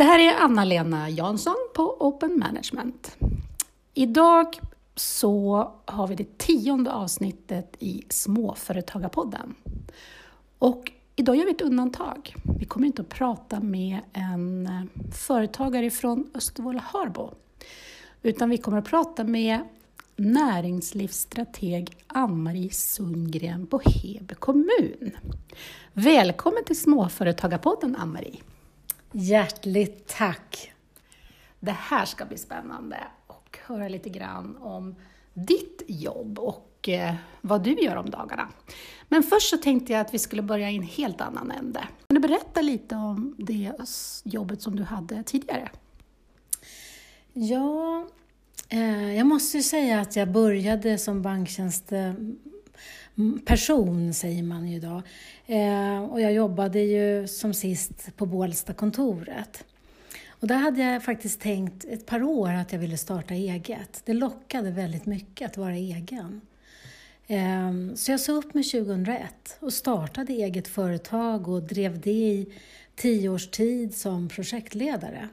Det här är Anna-Lena Jansson på Open Management. Idag så har vi det tionde avsnittet i Småföretagarpodden. Och idag gör vi ett undantag. Vi kommer inte att prata med en företagare från Östervåla-Hörbo, utan vi kommer att prata med näringslivsstrateg Ann-Marie Sundgren på Heby kommun. Välkommen till Småföretagarpodden Ann-Marie! Hjärtligt tack! Det här ska bli spännande och höra lite grann om ditt jobb och eh, vad du gör om dagarna. Men först så tänkte jag att vi skulle börja i en helt annan ände. Kan du berätta lite om det jobbet som du hade tidigare? Ja, eh, jag måste ju säga att jag började som banktjänsteperson, säger man ju idag. Eh, och jag jobbade ju som sist på Bålsta-kontoret. Och där hade jag faktiskt tänkt ett par år att jag ville starta eget. Det lockade väldigt mycket att vara egen. Eh, så jag sa upp mig 2001 och startade eget företag och drev det i tio års tid som projektledare.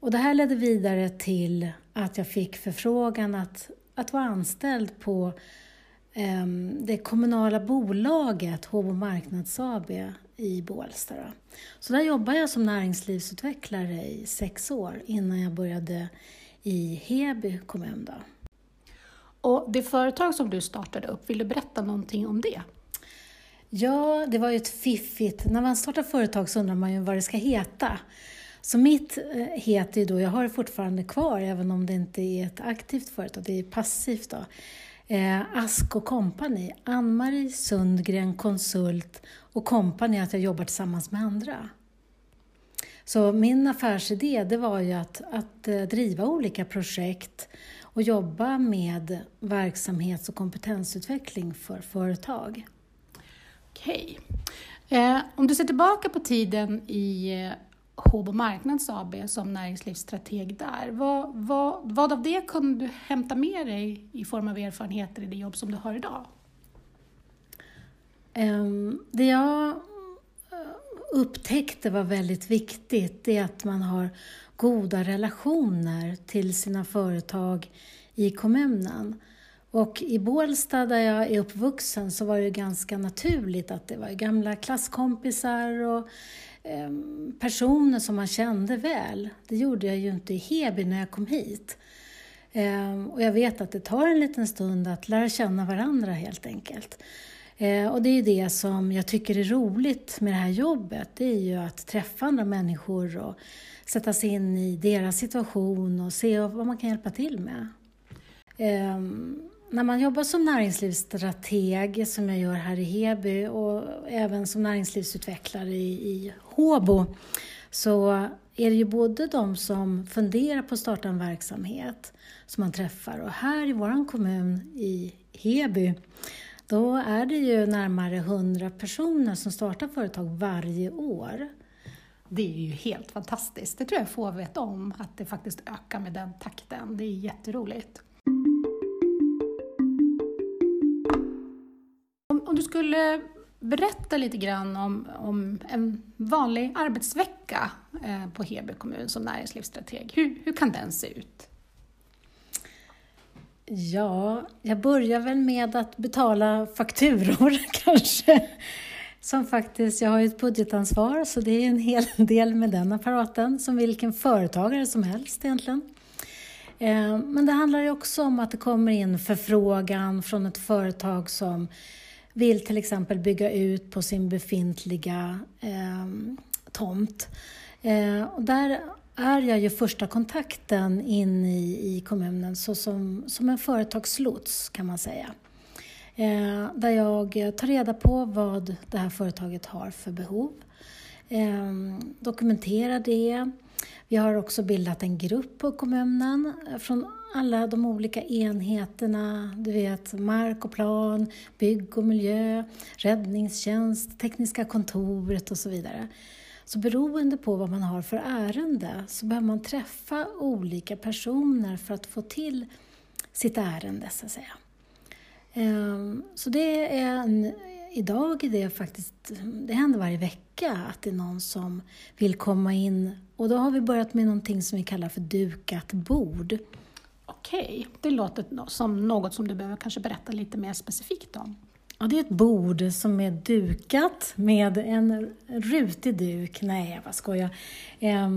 Och det här ledde vidare till att jag fick förfrågan att, att vara anställd på det kommunala bolaget Håbo Marknads AB i Bålsta. Så där jobbade jag som näringslivsutvecklare i sex år innan jag började i Heby kommun. Då. Och det företag som du startade upp, vill du berätta någonting om det? Ja, det var ju ett fiffigt... När man startar företag så undrar man ju vad det ska heta. Så mitt eh, heter ju då, jag har det fortfarande kvar även om det inte är ett aktivt företag, det är passivt då. Eh, Ask och Company, Ann-Marie Sundgren Konsult och Company, att jag jobbar tillsammans med andra. Så min affärsidé det var ju att, att eh, driva olika projekt och jobba med verksamhets och kompetensutveckling för företag. Okej. Eh, om du ser tillbaka på tiden i eh, Håbo Marknads AB som näringslivsstrateg där. Vad, vad, vad av det kunde du hämta med dig i form av erfarenheter i det jobb som du har idag? Ehm, det jag eh, upptäckte var väldigt viktigt, det är att man har goda relationer till sina företag i kommunen. Och i Bålsta där jag är uppvuxen så var det ganska naturligt att det var gamla klasskompisar och Ehm, personer som man kände väl. Det gjorde jag ju inte i Heby när jag kom hit. Ehm, och jag vet att det tar en liten stund att lära känna varandra helt enkelt. Ehm, och det är ju det som jag tycker är roligt med det här jobbet. Det är ju att träffa andra människor och sätta sig in i deras situation och se vad man kan hjälpa till med när man jobbar som näringslivsstrateg, som jag gör här i Heby och även som näringslivsutvecklare i Håbo, så är det ju både de som funderar på att starta en verksamhet som man träffar och här i vår kommun i Heby då är det ju närmare 100 personer som startar företag varje år. Det är ju helt fantastiskt. Det tror jag få vet om, att det faktiskt ökar med den takten. Det är jätteroligt. du skulle berätta lite grann om, om en vanlig arbetsvecka eh, på Heby kommun som näringslivsstrateg. Hur, hur kan den se ut? Ja, jag börjar väl med att betala fakturor kanske. Som faktiskt, jag har ju ett budgetansvar så det är en hel del med den apparaten som vilken företagare som helst egentligen. Eh, men det handlar ju också om att det kommer in förfrågan från ett företag som vill till exempel bygga ut på sin befintliga eh, tomt. Eh, och där är jag ju första kontakten in i, i kommunen så som, som en företagslots kan man säga. Eh, där jag tar reda på vad det här företaget har för behov, eh, dokumenterar det. Vi har också bildat en grupp på kommunen från alla de olika enheterna, du vet mark och plan, bygg och miljö, räddningstjänst, tekniska kontoret och så vidare. Så beroende på vad man har för ärende så behöver man träffa olika personer för att få till sitt ärende, så att säga. Ehm, så det är en idag är det faktiskt, det händer varje vecka att det är någon som vill komma in och då har vi börjat med någonting som vi kallar för dukat bord. Okej, det låter som något som du behöver kanske berätta lite mer specifikt om. Ja, det är ett bord som är dukat med en rutig duk. Nej, jag bara skojar. Eh,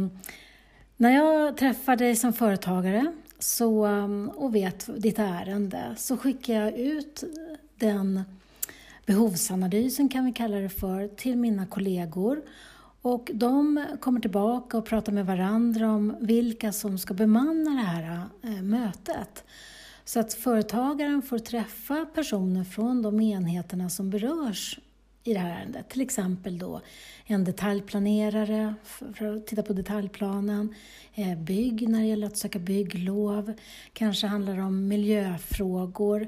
när jag träffar dig som företagare så, ehm, och vet ditt ärende så skickar jag ut den behovsanalysen, kan vi kalla det för, till mina kollegor. Och de kommer tillbaka och pratar med varandra om vilka som ska bemanna det här eh, mötet. Så att företagaren får träffa personer från de enheterna som berörs i det här ärendet. Till exempel då en detaljplanerare för att titta på detaljplanen, eh, bygg när det gäller att söka bygglov, kanske handlar det om miljöfrågor.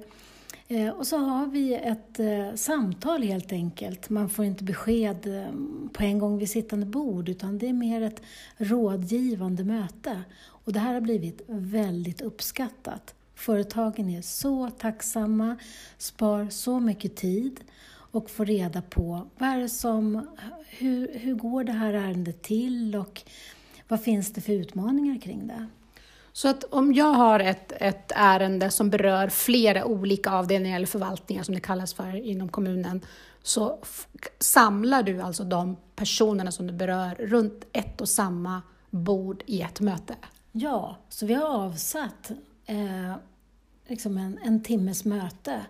Eh, och så har vi ett eh, samtal helt enkelt. Man får inte besked eh, på en gång vid sittande bord utan det är mer ett rådgivande möte. Och det här har blivit väldigt uppskattat. Företagen är så tacksamma, spar så mycket tid och får reda på vad är som, hur, hur går det här ärendet till och vad finns det för utmaningar kring det? Så att om jag har ett, ett ärende som berör flera olika avdelningar eller förvaltningar som det kallas för inom kommunen, så samlar du alltså de personerna som du berör runt ett och samma bord i ett möte? Ja, så vi har avsatt eh, liksom en, en timmes möte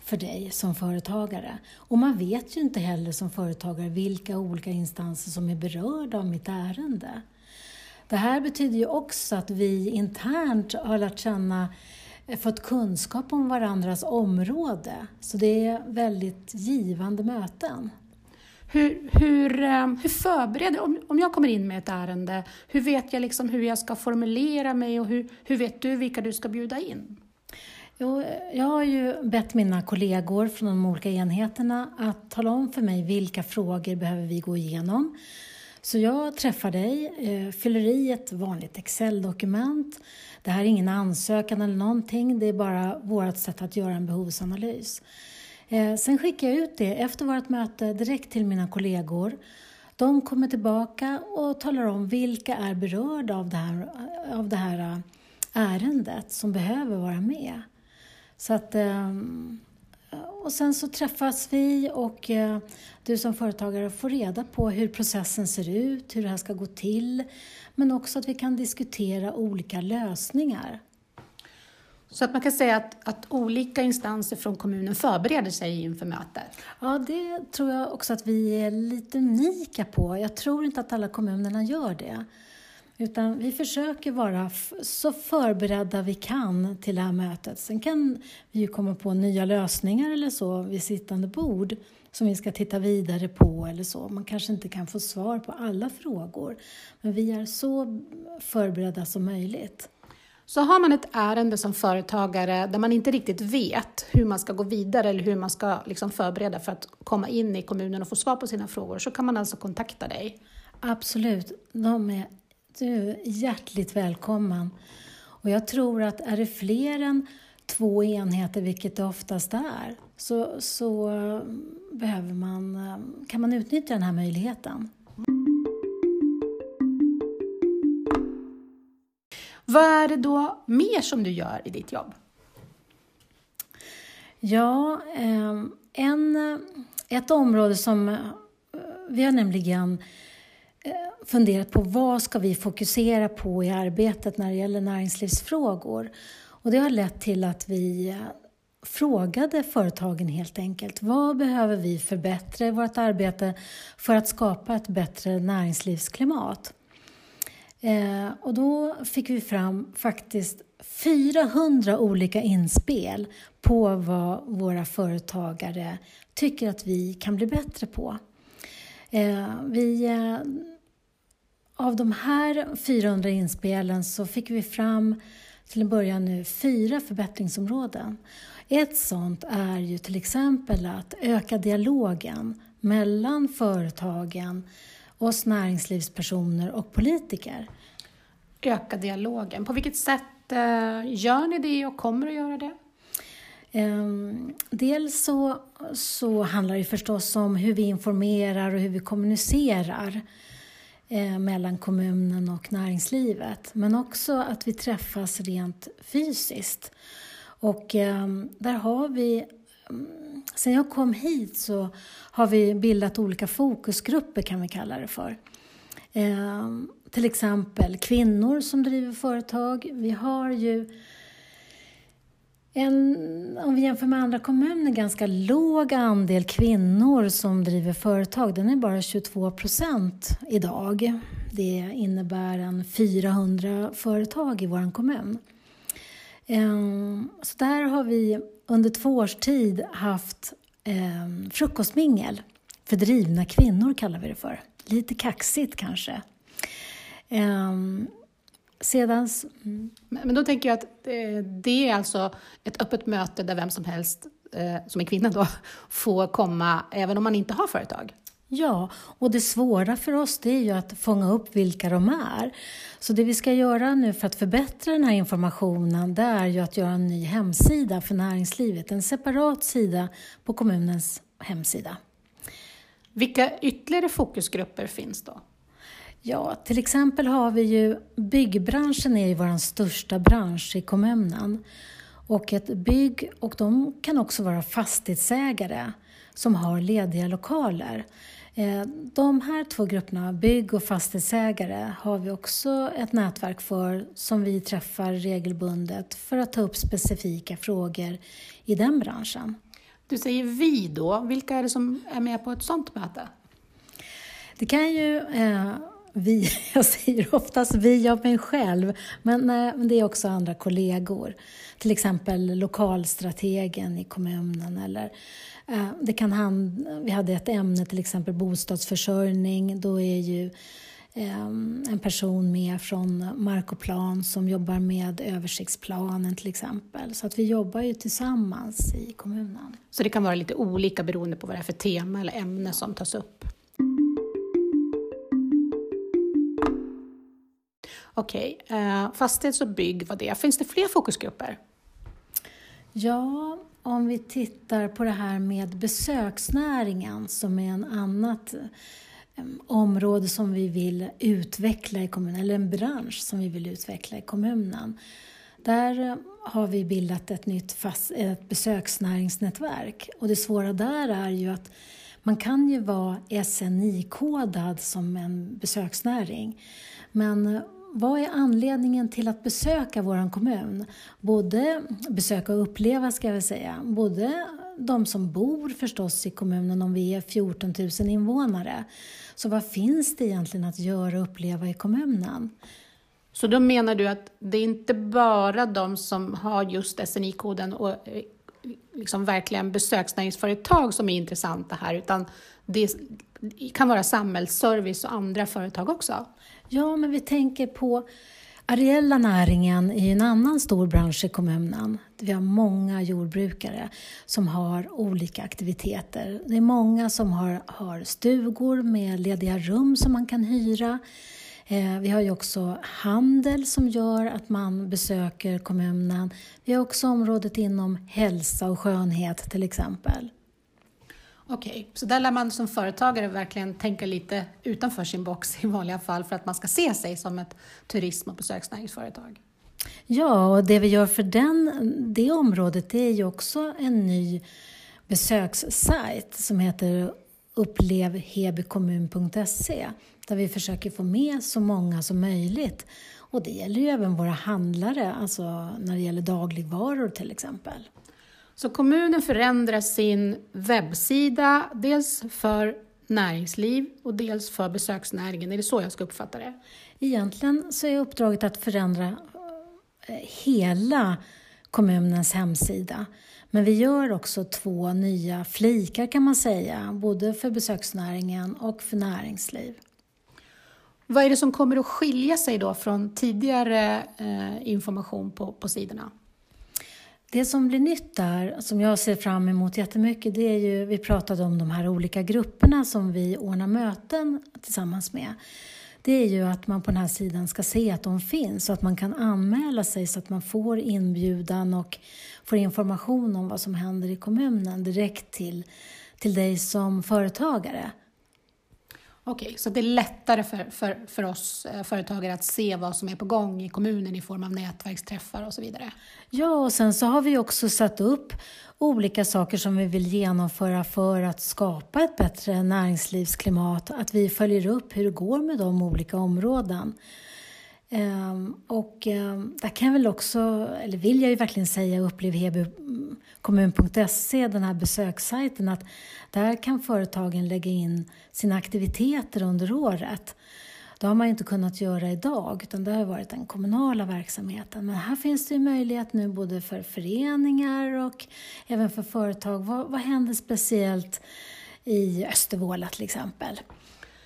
för dig som företagare. Och man vet ju inte heller som företagare vilka olika instanser som är berörda av mitt ärende. Det här betyder ju också att vi internt har lärt känna, eh, fått kunskap om varandras område. Så det är väldigt givande möten. Hur, hur, eh, hur förbereder, om, om jag kommer in med ett ärende, hur vet jag liksom hur jag ska formulera mig och hur, hur vet du vilka du ska bjuda in? Jo, jag har ju bett mina kollegor från de olika enheterna att tala om för mig vilka frågor behöver vi gå igenom. Så jag träffar dig, eh, fyller i ett vanligt Excel-dokument. Det här är ingen ansökan eller någonting, det är bara vårt sätt att göra en behovsanalys. Eh, sen skickar jag ut det efter vårt möte direkt till mina kollegor. De kommer tillbaka och talar om vilka är berörda av det här, av det här eh, ärendet som behöver vara med. Så att, ehm, och sen så träffas vi och eh, du som företagare får reda på hur processen ser ut, hur det här ska gå till, men också att vi kan diskutera olika lösningar. Så att man kan säga att, att olika instanser från kommunen förbereder sig inför mötet? Ja, det tror jag också att vi är lite unika på. Jag tror inte att alla kommunerna gör det. Utan vi försöker vara så förberedda vi kan till det här mötet. Sen kan vi ju komma på nya lösningar eller så vid sittande bord som vi ska titta vidare på eller så. Man kanske inte kan få svar på alla frågor. Men vi är så förberedda som möjligt. Så har man ett ärende som företagare där man inte riktigt vet hur man ska gå vidare eller hur man ska liksom förbereda för att komma in i kommunen och få svar på sina frågor så kan man alltså kontakta dig? Absolut. De är du är hjärtligt välkommen. Och jag tror att är det fler än två enheter, vilket det oftast är, så, så behöver man, kan man utnyttja den här möjligheten. Vad är det då mer som du gör i ditt jobb? Ja, ehm, en, ett område som vi har nämligen Eh, funderat på vad ska vi fokusera på i arbetet när det gäller näringslivsfrågor. Och det har lett till att vi eh, frågade företagen helt enkelt. Vad behöver vi förbättra i vårt arbete för att skapa ett bättre näringslivsklimat? Eh, och då fick vi fram faktiskt 400 olika inspel på vad våra företagare tycker att vi kan bli bättre på. Eh, vi eh, av de här 400 inspelen så fick vi fram till en början nu fyra förbättringsområden. Ett sånt är ju till exempel att öka dialogen mellan företagen, oss näringslivspersoner och politiker. Öka dialogen. På vilket sätt eh, gör ni det och kommer att göra det? Ehm, dels så, så handlar det förstås om hur vi informerar och hur vi kommunicerar eh, mellan kommunen och näringslivet. Men också att vi träffas rent fysiskt. Och ehm, där har vi mm, Sen jag kom hit så har vi bildat olika fokusgrupper kan vi kalla det för. Eh, till exempel kvinnor som driver företag. Vi har ju en, om vi jämför med andra kommuner, ganska låg andel kvinnor som driver företag. Den är bara 22 procent idag. Det innebär en 400 företag i vår kommun. Ehm, så där har vi under två års tid haft ehm, frukostmingel för drivna kvinnor, kallar vi det för. Lite kaxigt kanske. Ehm, sedan... Mm. Men då tänker jag att eh, det är alltså ett öppet möte där vem som helst eh, som är kvinna då, får komma även om man inte har företag? Ja, och det svåra för oss det är ju att fånga upp vilka de är. Så det vi ska göra nu för att förbättra den här informationen det är ju att göra en ny hemsida för näringslivet, en separat sida på kommunens hemsida. Vilka ytterligare fokusgrupper finns då? Ja, till exempel har vi ju byggbranschen är ju vår största bransch i kommunen. Och ett bygg, och de kan också vara fastighetsägare som har lediga lokaler. Eh, de här två grupperna, bygg och fastighetsägare, har vi också ett nätverk för som vi träffar regelbundet för att ta upp specifika frågor i den branschen. Du säger vi då, vilka är det som är med på ett sådant möte? Det kan ju eh, vi, jag säger oftast vi av mig själv, eh, men det är också andra kollegor. Till exempel lokalstrategen i kommunen eller eh, det kan hand, vi hade ett ämne, till exempel bostadsförsörjning. Då är ju eh, en person med från Mark och plan som jobbar med översiktsplanen till exempel. Så att vi jobbar ju tillsammans i kommunen. Så det kan vara lite olika beroende på vad det är för tema eller ämne som tas upp? Okej, okay. Eh, fastighets och bygg var det. Finns det fler fokusgrupper? Ja, om vi tittar på det här med besöksnäringen som är en annat eh, område som vi vill utveckla i kommunen, eller en bransch som vi vill utveckla i kommunen. Där eh, har vi bildat ett nytt fast, ett besöksnäringsnätverk och det svåra där är ju att man kan ju vara SNI-kodad som en besöksnäring men eh, vad är anledningen till att besöka vår kommun? Både besöka och uppleva ska jag säga. Både de som bor förstås i kommunen om vi är 14 000 invånare. Så vad finns det egentligen att göra och uppleva i kommunen? Så då menar du att det är inte bara de som har just SNI-koden och eh, liksom verkligen besöksnäringsföretag som är intressanta här, utan det kan vara samhällsservice och andra företag också? Ja, men vi tänker på areella näringen är en annan stor bransch i kommunen. Vi har många jordbrukare som har olika aktiviteter. Det är många som har, har stugor med lediga rum som man kan hyra. Eh, vi har ju också handel som gör att man besöker kommunen. Vi har också området inom hälsa och skönhet till exempel. Okej, okay. så där lär man som företagare verkligen tänka lite utanför sin box i vanliga fall för att man ska se sig som ett turism och besöksnäringsföretag. Ja, och det vi gör för den, det området det är ju också en ny besökssajt som heter upplevhebykommun.se där vi försöker få med så många som möjligt. Och det gäller ju även våra handlare, alltså när det gäller dagligvaror till exempel. Så kommunen förändrar sin webbsida, dels för näringsliv och dels för besöksnäringen. Är det så jag ska uppfatta det? Egentligen så är uppdraget att förändra eh, hela kommunens hemsida. Men vi gör också två nya flikar kan man säga, både för besöksnäringen och för näringsliv. Vad är det som kommer att skilja sig då från tidigare eh, information på, på sidorna? Det som blir nytt där, som jag ser fram emot jättemycket, det är ju, vi pratade om de här olika grupperna som vi ordnar möten tillsammans med. det är ju att man på den här sidan ska se att de finns så att man kan anmäla sig så att man får inbjudan och får information om vad som händer i kommunen direkt till, till dig som företagare. Okej, okay, så det är lättare för, för, för oss eh, företagare att se vad som är på gång i kommunen i form av nätverksträffar och så vidare? Ja, och sen så har vi också satt upp olika saker som vi vill genomföra för att skapa ett bättre näringslivsklimat. Att vi följer upp hur det går med de olika områden. Um, och um, där kan jag väl också, eller vill jag ju verkligen säga, Upplev Heby mm, kommun.se, den här besökssajten, att där kan företagen lägga in sina aktiviteter under året. Det har man inte kunnat göra idag, utan det har varit den kommunala verksamheten. Men här finns det ju möjlighet nu både för föreningar och även för företag. Vad, vad händer speciellt i Östervåla till exempel?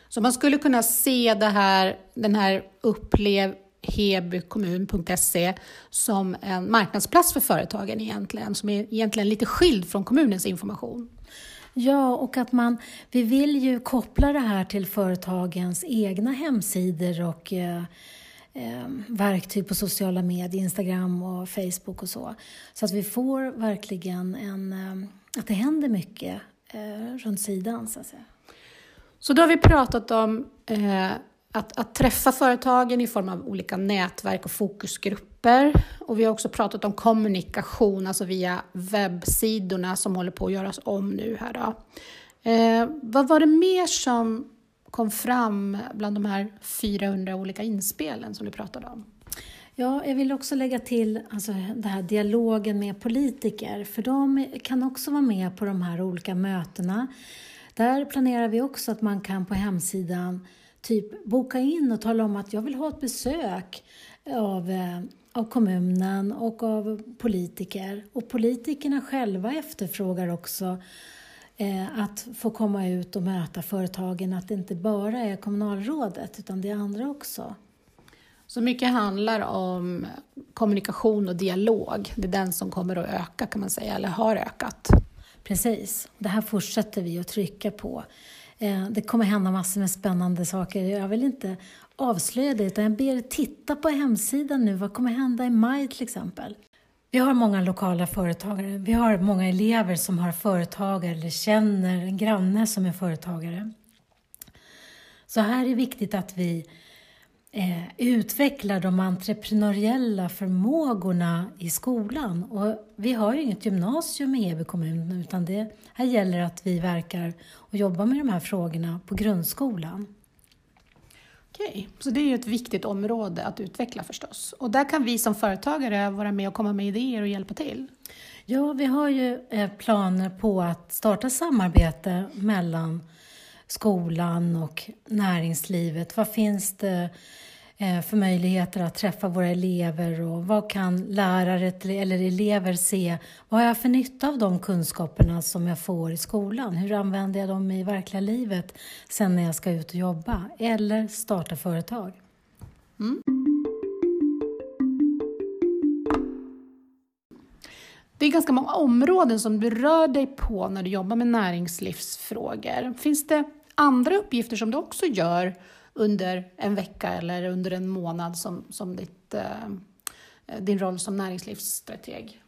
Så man skulle kunna se det här, den här Upplev hebykommun.se som en marknadsplats för företagen egentligen, som är egentligen lite skild från kommunens information. Ja, och att man, vi vill ju koppla det här till företagens egna hemsidor och eh, eh, verktyg på sociala medier, Instagram och Facebook och så. Så att vi får verkligen en, eh, att det händer mycket eh, runt sidan så att säga. Så då har vi pratat om eh, att, att träffa företagen i form av olika nätverk och fokusgrupper. Och vi har också pratat om kommunikation, alltså via webbsidorna som håller på att göras om nu här då. Eh, vad var det mer som kom fram bland de här 400 olika inspelen som du pratade om? Ja, jag vill också lägga till alltså, den här dialogen med politiker, för de kan också vara med på de här olika mötena. Där planerar vi också att man kan på hemsidan typ boka in och tala om att jag vill ha ett besök av, eh, av kommunen och av politiker. Och politikerna själva efterfrågar också eh, att få komma ut och möta företagen, att det inte bara är kommunalrådet utan det är andra också. Så mycket handlar om kommunikation och dialog. Det är den som kommer att öka kan man säga, eller har ökat. Precis. Det här fortsätter vi att trycka på. Eh, det kommer hända massor med spännande saker. Jag vill inte avslöja det, utan jag ber er titta på hemsidan nu. Vad kommer hända i maj till exempel? Vi har många lokala företagare. Vi har många elever som har företagare eller känner en granne som är företagare. Så här är det viktigt att vi eh, utvecklar de entreprenöriella förmågorna i skolan. Och vi har ju inget gymnasium i Heby kommun utan det här gäller att vi verkar och jobbar med de här frågorna på grundskolan. Okej, så det är ju ett viktigt område att utveckla förstås. Och där kan vi som företagare vara med och komma med idéer och hjälpa till. Ja, vi har ju eh, planer på att starta samarbete mellan skolan och näringslivet. Vad finns det eh, för möjligheter att träffa våra elever och vad kan lärare eller elever se? Vad har jag för nytta av de kunskaperna som jag får i skolan? Hur använder jag dem i verkliga livet sen när jag ska ut och jobba eller starta företag? Mm. Det är ganska många områden som du rör dig på när du jobbar med näringslivsfrågor. Finns det andra uppgifter som du också gör under en vecka eller under en månad som, som ditt, eh, din roll som näringslivsstrateg?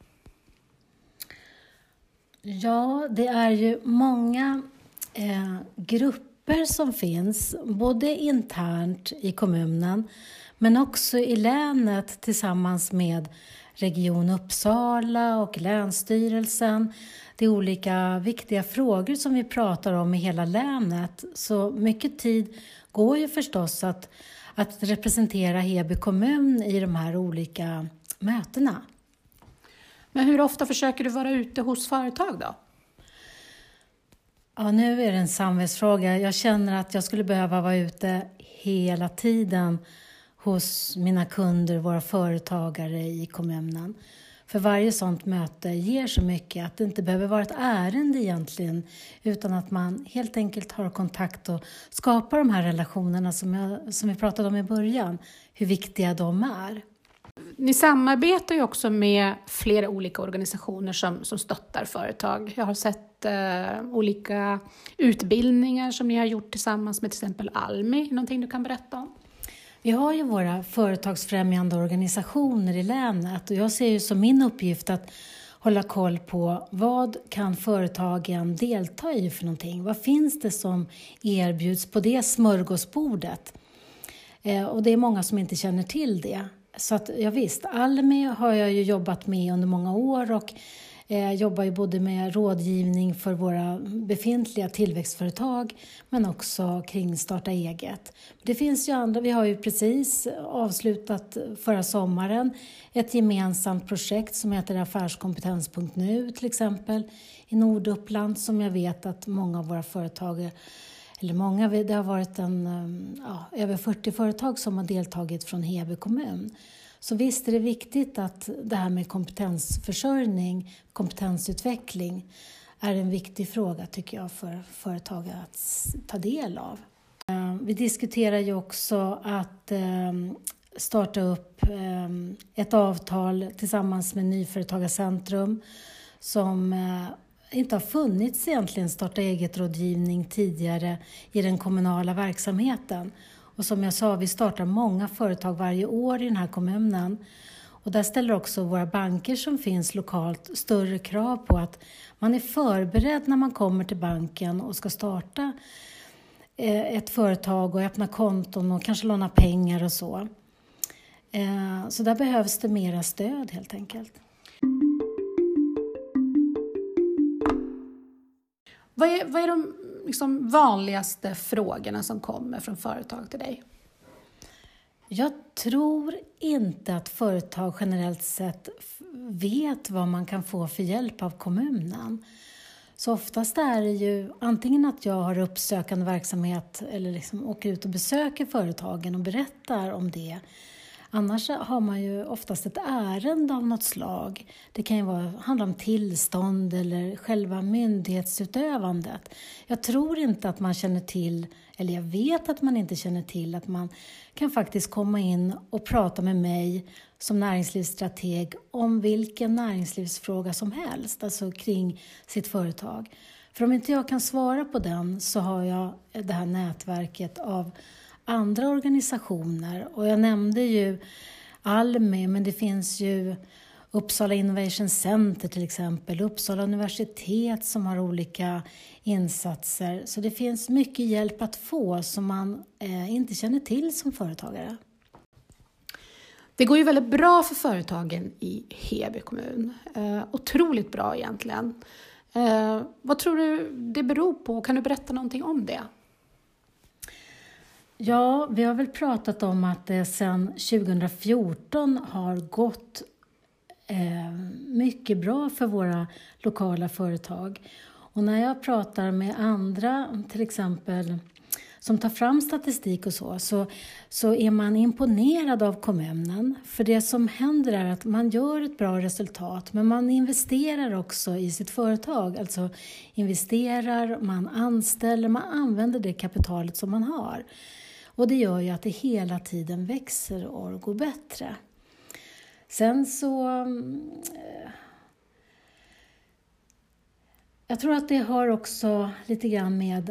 Ja, det är ju många eh, grupper som finns, både internt i kommunen men också i länet tillsammans med Region Uppsala och Länsstyrelsen. Det är olika viktiga frågor som vi pratar om i hela länet, så mycket tid går ju förstås att, att representera Heby kommun i de här olika mötena. Men hur ofta försöker du vara ute hos företag då? Ja, nu är det en samvetsfråga. Jag känner att jag skulle behöva vara ute hela tiden hos mina kunder, våra företagare i kommunen. För varje sådant möte ger så mycket att det inte behöver vara ett ärende egentligen utan att man helt enkelt har kontakt och skapar de här relationerna som, jag, som vi pratade om i början, hur viktiga de är. Ni samarbetar ju också med flera olika organisationer som, som stöttar företag. Jag har sett eh, olika utbildningar som ni har gjort tillsammans med till exempel Almi. Någonting du kan berätta om? Vi har ju våra företagsfrämjande organisationer i länet och jag ser ju som min uppgift att hålla koll på vad kan företagen delta i för någonting? Vad finns det som erbjuds på det smörgåsbordet? Eh, och det är många som inte känner till det. Så att, ja, visst, Almi har jag ju jobbat med under många år och eh, jobbar ju både med rådgivning för våra befintliga tillväxtföretag men också kring starta eget. Det finns ju andra, vi har ju precis avslutat förra sommaren ett gemensamt projekt som heter affärskompetens.nu till exempel i Norduppland som jag vet att många av våra företag eller många, det har varit en, ja, över 40 företag som har deltagit från Heby kommun. Så visst är det viktigt att det här med kompetensförsörjning, kompetensutveckling är en viktig fråga tycker jag för företag att ta del av. Eh, vi diskuterar ju också att ehm, starta upp ehm, ett avtal tillsammans med Nyföretagarcentrum som eh, inte har funnits egentligen starta eget-rådgivning tidigare i den kommunala verksamheten. Och som jag sa, vi startar många företag varje år i den här kommunen. Och där ställer också våra banker som finns lokalt större krav på att man är förberedd när man kommer till banken och ska starta eh, ett företag och öppna konton och kanske låna pengar och så. Eh, så där behövs det mera stöd helt enkelt. Vad är, vad är de liksom vanligaste frågorna som kommer från företag till dig? Jag tror inte att företag generellt sett vet vad man kan få för hjälp av kommunen. Så oftast är det ju antingen att jag har uppsökande verksamhet eller liksom åker ut och besöker företagen och berättar om det Annars har man ju oftast ett ärende av något slag. Det kan ju vara, handla om tillstånd eller själva myndighetsutövandet. Jag tror inte att man känner till, eller jag vet att man inte känner till, att man kan faktiskt komma in och prata med mig som näringslivsstrateg om vilken näringslivsfråga som helst, alltså kring sitt företag. För om inte jag kan svara på den så har jag det här nätverket av andra organisationer. Och jag nämnde ju Almi, men det finns ju Uppsala Innovation Center till exempel, Uppsala universitet som har olika insatser. Så det finns mycket hjälp att få som man eh, inte känner till som företagare. Det går ju väldigt bra för företagen i Heby kommun. Eh, otroligt bra egentligen. Eh, vad tror du det beror på? Kan du berätta någonting om det? Ja, vi har väl pratat om att det sedan 2014 har gått eh, mycket bra för våra lokala företag. Och när jag pratar med andra, till exempel som tar fram statistik och så, så, så är man imponerad av kommunen. För det som händer är att man gör ett bra resultat, men man investerar också i sitt företag. Alltså investerar, man anställer, man använder det kapitalet som man har. Och det gör ju att det hela tiden växer och går bättre. Sen så... Mm, eh, jag tror att det har också lite grann med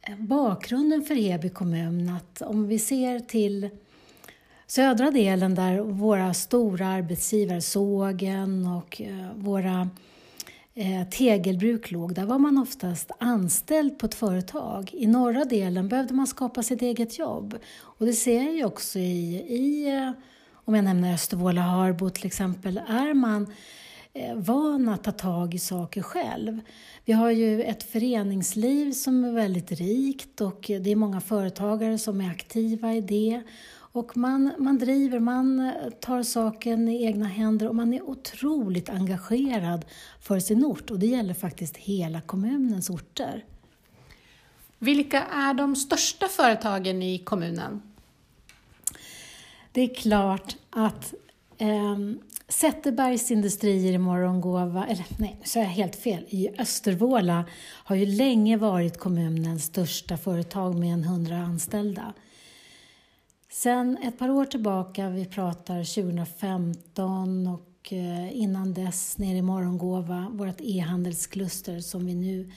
eh, bakgrunden för Heby kommun att om vi ser till södra delen där våra stora arbetsgivare, sågen och eh, våra eh, tegelbruk låg, där var man oftast anställd på ett företag. I norra delen behövde man skapa sitt eget jobb. Och det ser jag ju också i, i eh, om jag nämner Östervåla Harbo till exempel, är man eh, van att ta tag i saker själv. Vi har ju ett föreningsliv som är väldigt rikt och det är många företagare som är aktiva i det. Och man, man driver, man tar saken i egna händer och man är otroligt engagerad för sin ort. Och det gäller faktiskt hela kommunens orter. Vilka är de största företagen i kommunen? Det är klart att eh, Zetterbergs industrier i Morgongåva, eller nej, så är jag helt fel, i Östervåla har ju länge varit kommunens största företag med en hundra anställda. Sen ett par år tillbaka, vi pratar 2015 och eh, innan dess nere i Morgongåva, vårt e-handelskluster som vi nu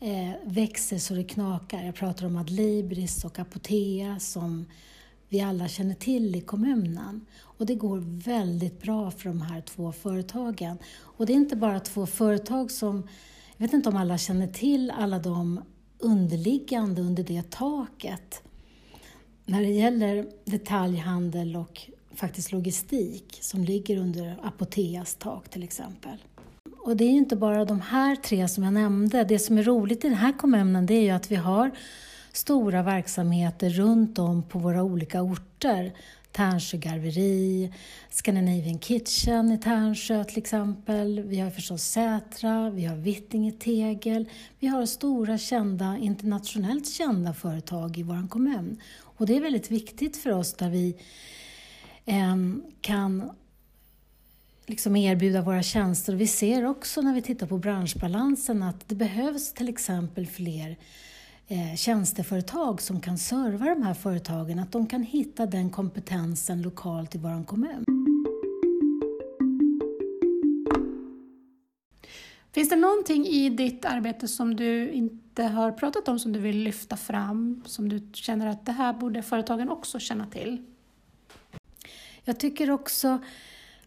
eh, växer så det knakar. Jag pratar om Adlibris och Apotea som vi alla känner till i kommunen. Och det går väldigt bra för de här två företagen. Och det är inte bara två företag som, jag vet inte om alla känner till alla de underliggande under det taket. När det gäller detaljhandel och faktiskt logistik som ligger under Apoteas tak till exempel. Och det är inte bara de här tre som jag nämnde. Det som är roligt i den här kommunen det är ju att vi har stora verksamheter runt om på våra olika orter. Tärnsjö garveri, Scandinavian Kitchen i Tärnsjö till exempel. Vi har förstås Sätra, vi har Vittinge Tegel. Vi har stora kända, internationellt kända företag i vår kommun. Och det är väldigt viktigt för oss där vi eh, kan liksom erbjuda våra tjänster. Vi ser också när vi tittar på branschbalansen att det behövs till exempel fler eh, tjänsteföretag som kan serva de här företagen, att de kan hitta den kompetensen lokalt i vår kommun. Finns det någonting i ditt arbete som du inte har pratat om som du vill lyfta fram, som du känner att det här borde företagen också känna till? Jag tycker också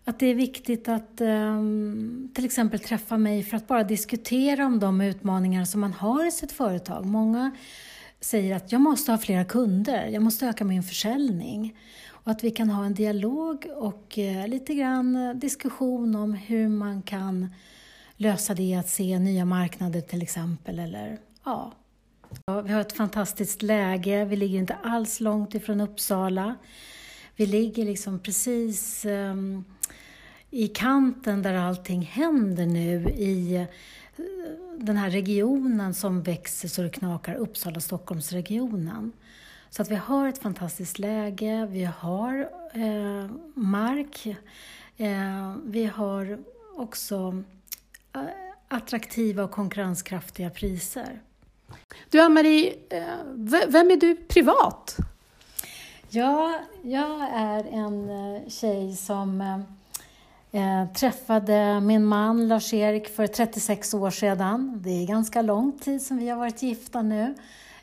att det är viktigt att um, till exempel träffa mig för att bara diskutera om de utmaningar som man har i sitt företag. Många säger att jag måste ha flera kunder, jag måste öka min försäljning. Och att vi kan ha en dialog och uh, lite grann diskussion om hur man kan lösa det, att se nya marknader till exempel. Eller, ja. Vi har ett fantastiskt läge, vi ligger inte alls långt ifrån Uppsala. Vi ligger liksom precis um, i kanten där allting händer nu i eh, den här regionen som växer så det knakar, Uppsala-Stockholmsregionen. Så att vi har ett fantastiskt läge, vi har eh, mark, eh, vi har också eh, attraktiva och konkurrenskraftiga priser. Du Ann-Marie, eh, vem är du privat? Ja, jag är en eh, tjej som jag träffade min man Lars-Erik för 36 år sedan. Det är ganska lång tid som vi har varit gifta nu.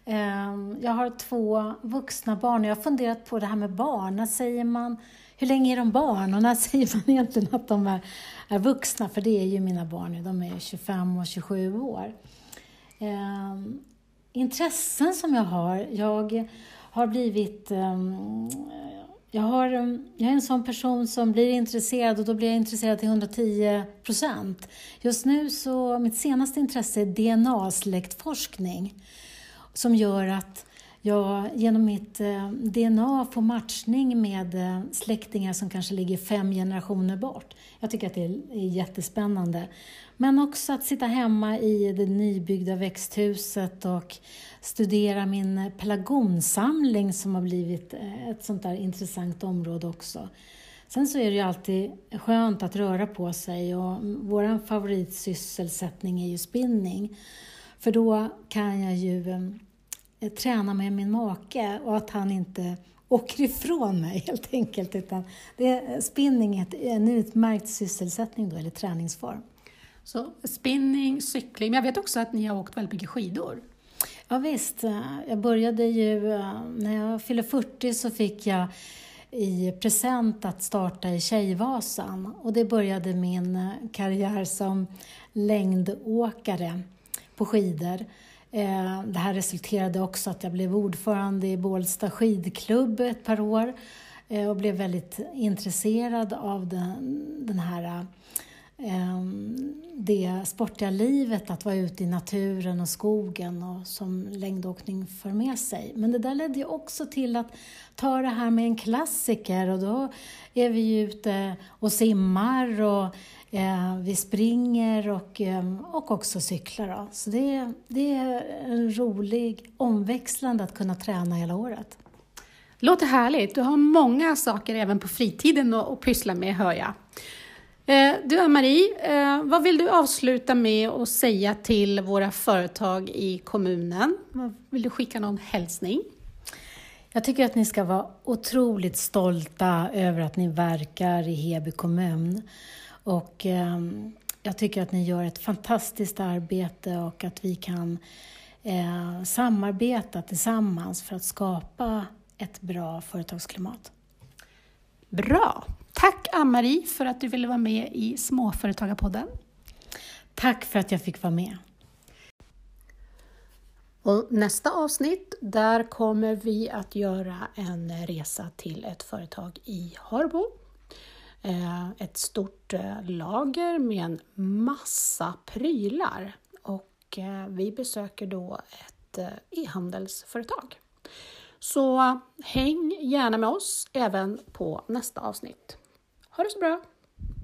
Ehm, jag har två vuxna barn och jag har funderat på det här med barn. När säger man, hur länge är de barn och när säger man egentligen att de är, är vuxna? För det är ju mina barn nu, de är 25 och 27 år. Ehm, intressen som jag har, jag har blivit um, jag, har, um, jag är en sån person som blir intresserad och då blir jag intresserad till 110 procent. Just nu så, mitt senaste intresse är DNA-släktforskning som gör att jag genom mitt eh, DNA får matchning med eh, släktingar som kanske ligger fem generationer bort. Jag tycker att det är jättespännande. Men också att sitta hemma i det nybyggda växthuset och studera min pelargonsamling som har blivit eh, ett sånt där intressant område också. Sen så är det ju alltid skönt att röra på sig och vår favoritsysselsättning är ju spinning. För då kan jag ju träna med min make och att han inte åker ifrån mig helt enkelt. Utan det, spinning är en utmärkt sysselsättning då, eller träningsform. Så spinning, cykling, men jag vet också att ni har åkt väldigt mycket skidor. Ja, visst. Jag började ju, när jag fyllde 40 så fick jag i present att starta i Tjejvasan och det började min karriär som längdåkare på skidor. Eh, det här resulterade också att jag blev ordförande i Bålsta skidklubb ett par år eh, och blev väldigt intresserad av den, den här eh, det sportiga livet, att vara ute i naturen och skogen och som längdåkning för med sig. Men det där ledde ju också till att ta det här med en klassiker och då är vi ju ute och simmar och vi springer och, eh, och också cyklar. Då. Så det, det är en rolig omväxlande att kunna träna hela året. Låter härligt. Du har många saker även på fritiden att pyssla med, hör jag. Eh, du Ann-Marie, eh, vad vill du avsluta med att säga till våra företag i kommunen? Vill du skicka någon hälsning? Jag tycker att ni ska vara otroligt stolta över att ni verkar i Heby kommun. Och ehm, jag tycker att ni gör ett fantastiskt arbete och att vi kan eh, samarbeta tillsammans för att skapa ett bra företagsklimat. Bra! Tack Ann-Marie för att du ville vara med i Småföretagarpodden. Tack för att jag fick vara med. Och nästa avsnitt, där kommer vi att göra en resa till ett företag i Harbo. Eh, ett stort eh, lager med en massa prylar och eh, vi besöker då ett e-handelsföretag. Så häng gärna med oss även på nästa avsnitt. Ha det så bra!